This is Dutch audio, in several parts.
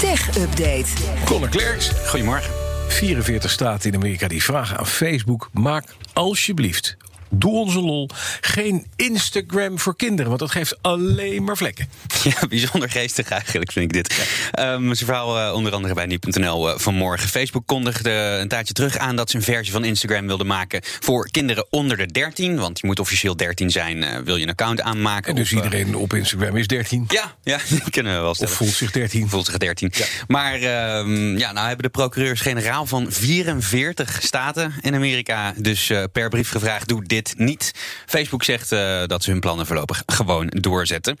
Tech Update. Conor Klerks, goedemorgen. 44 staten in Amerika die vragen aan Facebook: maak alsjeblieft. Doe onze lol. Geen Instagram voor kinderen, want dat geeft alleen maar vlekken. Ja, bijzonder geestig eigenlijk vind ik dit. Ehm zijn verhaal eh, onder andere bij nu.nl eh, vanmorgen. Facebook kondigde een tijdje terug aan dat ze een versie van Instagram wilde maken voor kinderen onder de 13. Want je moet officieel 13 zijn, eh, wil je een account aanmaken. En dus of, iedereen op Instagram is 13. Ja, ja, die kunnen we wel Of stellen. voelt zich 13. Voelt zich 13. Maar ehm, ja, nou hebben de procureurs-generaal van 44 staten in Amerika dus per brief gevraagd: doe dit niet. Facebook zegt eh, dat ze hun plannen voorlopig gewoon doorzetten.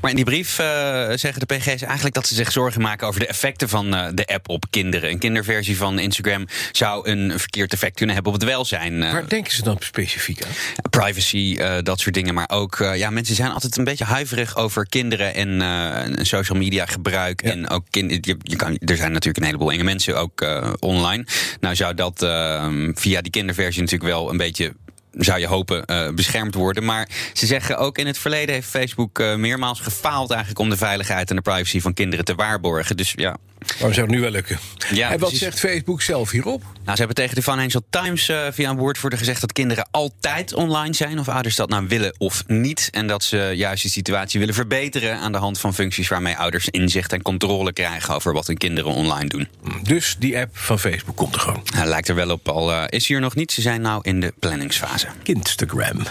Maar in die brief eh, zeggen de PG's eigenlijk dat ze zich zorgen maken over de effecten van eh, de app op kinderen. Een kinderversie van Instagram zou een verkeerd effect kunnen hebben op het welzijn. Waar denken ze dan specifiek aan? privacy, dat soort dingen. Maar ook, ja, mensen zijn altijd een beetje huiverig over kinderen en social media gebruik. Ja. En ook kind, je, je kan, er zijn natuurlijk een heleboel enge mensen ook online. Nou zou dat eh, via die kinderversie natuurlijk wel een beetje. Zou je hopen eh, beschermd worden. Maar ze zeggen ook in het verleden heeft Facebook eh, meermaals gefaald eigenlijk om de veiligheid en de privacy van kinderen te waarborgen. Dus ja, Waarom zou het nu wel lukken? Ja, en wat precies. zegt Facebook zelf hierop? nou, ze hebben tegen de Financial Times eh, via een woordvoerder gezegd dat kinderen altijd online zijn, of ouders dat nou willen of niet. En dat ze juist die situatie willen verbeteren aan de hand van functies waarmee ouders inzicht en controle krijgen over wat hun kinderen online doen. Dus die app van Facebook komt er gewoon. Nou, lijkt er wel op, al is hier nog niet. Ze zijn nou in de planningsfase. Instagram.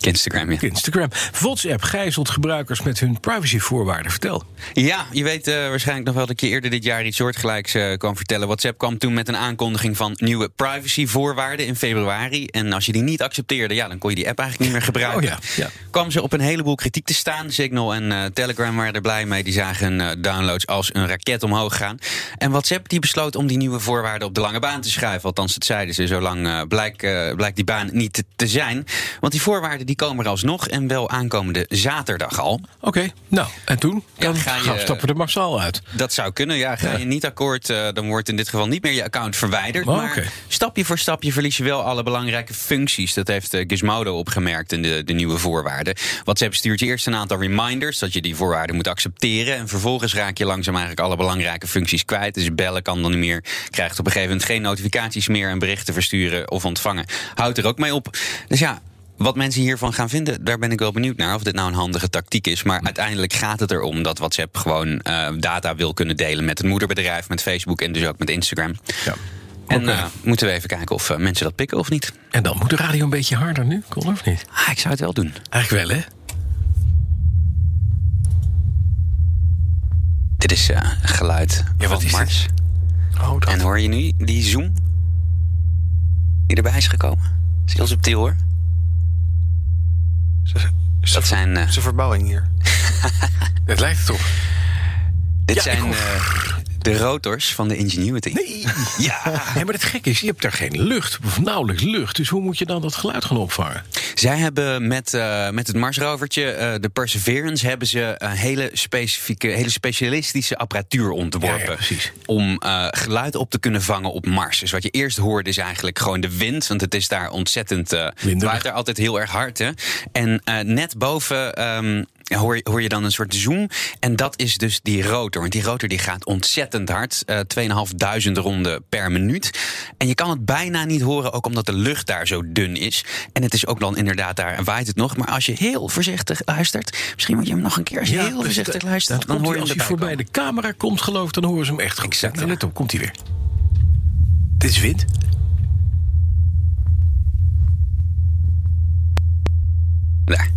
Instagram, ja. Instagram. WhatsApp gijzelt gebruikers met hun privacyvoorwaarden. Vertel. Ja, je weet eh, waarschijnlijk nog wel dat je eerder dit jaar iets soortgelijks eh kwam vertellen. WhatsApp kwam toen met een aankondiging van nieuwe privacyvoorwaarden in februari. En als je die niet accepteerde, ja, dan kon je die app eigenlijk niet meer gebruiken. Oh ja, ja. Kwam ze op een heleboel kritiek te staan. Signal en eh, Telegram waren er blij mee. Die zagen hun downloads als een raket omhoog gaan. En WhatsApp die besloot om die nieuwe voorwaarden op de lange baan te schuiven. Althans, dat zeiden ze. Zolang blijkt, blijkt die baan niet te, te zijn. Want die voorwaarden die komen er alsnog. En wel aankomende zaterdag al. Oké, nou, en toen? Ja, Dan ga je- gaan, stappen er massaal uit. Dat zou kunnen, ja. Ga Ja. je niet akkoord, eh, dan wordt in dit geval niet meer je account verwijderd. Oh, maar oké. stapje voor stapje verlies je wel alle belangrijke functies. Dat heeft eh, Gizmodo opgemerkt in de, de nieuwe voorwaarden. WhatsApp stuurt je eerst een aantal reminders dat je die voorwaarden moet accepteren. En vervolgens raak je langzaam eigenlijk alle belangrijke functies kwijt. Dus bellen kan dan niet meer. Krijgt op een gegeven moment geen notificaties meer en berichten versturen of ontvangen. Houdt er ook mee op. Dus ja. Wat mensen hiervan gaan vinden, daar ben ik wel benieuwd naar. Of dit nou een handige tactiek is. Maar uiteindelijk gaat het erom dat WhatsApp gewoon eh, data wil kunnen delen met het moederbedrijf, met Facebook en dus ook met Instagram. Ja. En eh, moeten we even kijken of eh, mensen dat pikken of niet. En dan moet de radio een beetje harder nu, Kon of niet? Ah, ik zou het wel doen. Eigenlijk wel, hè? Dit is geluid Ja, wat van is? Mars. Oh, dat. En hoor je nu die zoom die erbij is gekomen? Dat is heel subtiel hoor. Dat zijn, eh, zijn verbouwing hier. Het lijkt het op. dit Ja, zijn ik hoor- eh, de rotors van de Ingenuity. Nee. Ja. maar het gekke is, je hebt daar geen lucht, of nauwelijks lucht. Dus hoe moet je dan dat geluid gaan opvangen? Zij hebben met, eh, met het Marsrovertje, eh, de Perseverance, hebben ze een hele specifieke, hele specialistische apparatuur ontworpen. Ja, ja, precies. Om eh, geluid op te kunnen vangen op Mars. Dus wat je eerst hoorde is eigenlijk gewoon de wind. Want het is daar ontzettend. Winderig. waait daar altijd heel erg hard. Hè? En net boven. ehm, Hoor je, hoor je dan een soort zoom. En dat is dus die rotor. Want die rotor die gaat ontzettend hard. eh 2500 ronden per minuut. En je kan het bijna niet horen, ook omdat de lucht daar zo dun is. En het is ook dan inderdaad daar waait het nog. Maar als je heel voorzichtig luistert. Misschien moet je hem nog een keer als je heel dus voorzichtig luistert. Dan hoor je Als hij voorbij komen. de camera komt, geloof ik, dan horen ze hem echt goed. Exact, ja. let op, komt hij weer. Dit is wind. Daar.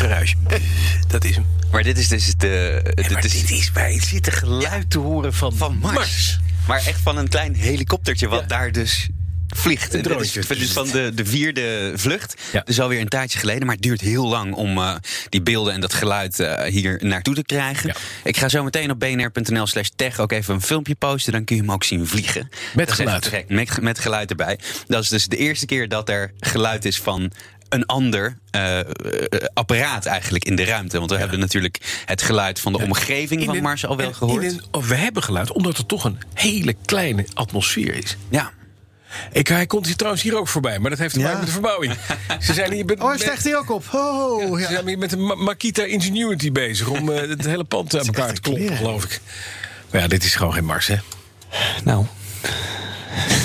Extra. Dat is hem. Maar dit is dus de. Ja, maar dit is- dit is bij het zitten geluid te horen van, van Mars. Maar echt van een klein helikoptertje wat Ja. daar dus vliegt. En dit droontje. is, dit is van de, de vierde vlucht. Ja. Dus alweer een tijdje geleden. Maar het duurt heel lang om eh, die beelden en dat geluid eh, hier naartoe te krijgen. Ja. Ik ga zo meteen op bnr.nl slash tech ook even een filmpje posten. Dan kun je hem ook zien vliegen. Dat echt geluid. Met, met geluid erbij. Dat is dus de eerste keer dat er geluid is van een ander eh, eh, apparaat eigenlijk in de ruimte. Want we hebben natuurlijk het geluid van de omgeving van een- Mars al wel gehoord. in een- of we hebben geluid, omdat er toch een hele kleine atmosfeer is. Ja. Ik, hij komt hier trouwens hier ook voorbij, maar dat heeft te Ja. maken met de verbouwing. Ze zijn hier met, Oh, hij stijgt hier ook op. Oh, ze ja. zijn hier met de Ma- Makita Ingenuity bezig om eh, het hele pand aan elkaar te kloppen, geloof ik. Maar ja, dit is gewoon geen Mars, hè? Nou,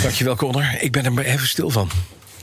Dankjewel, Connor. Ik ben er maar even stil van.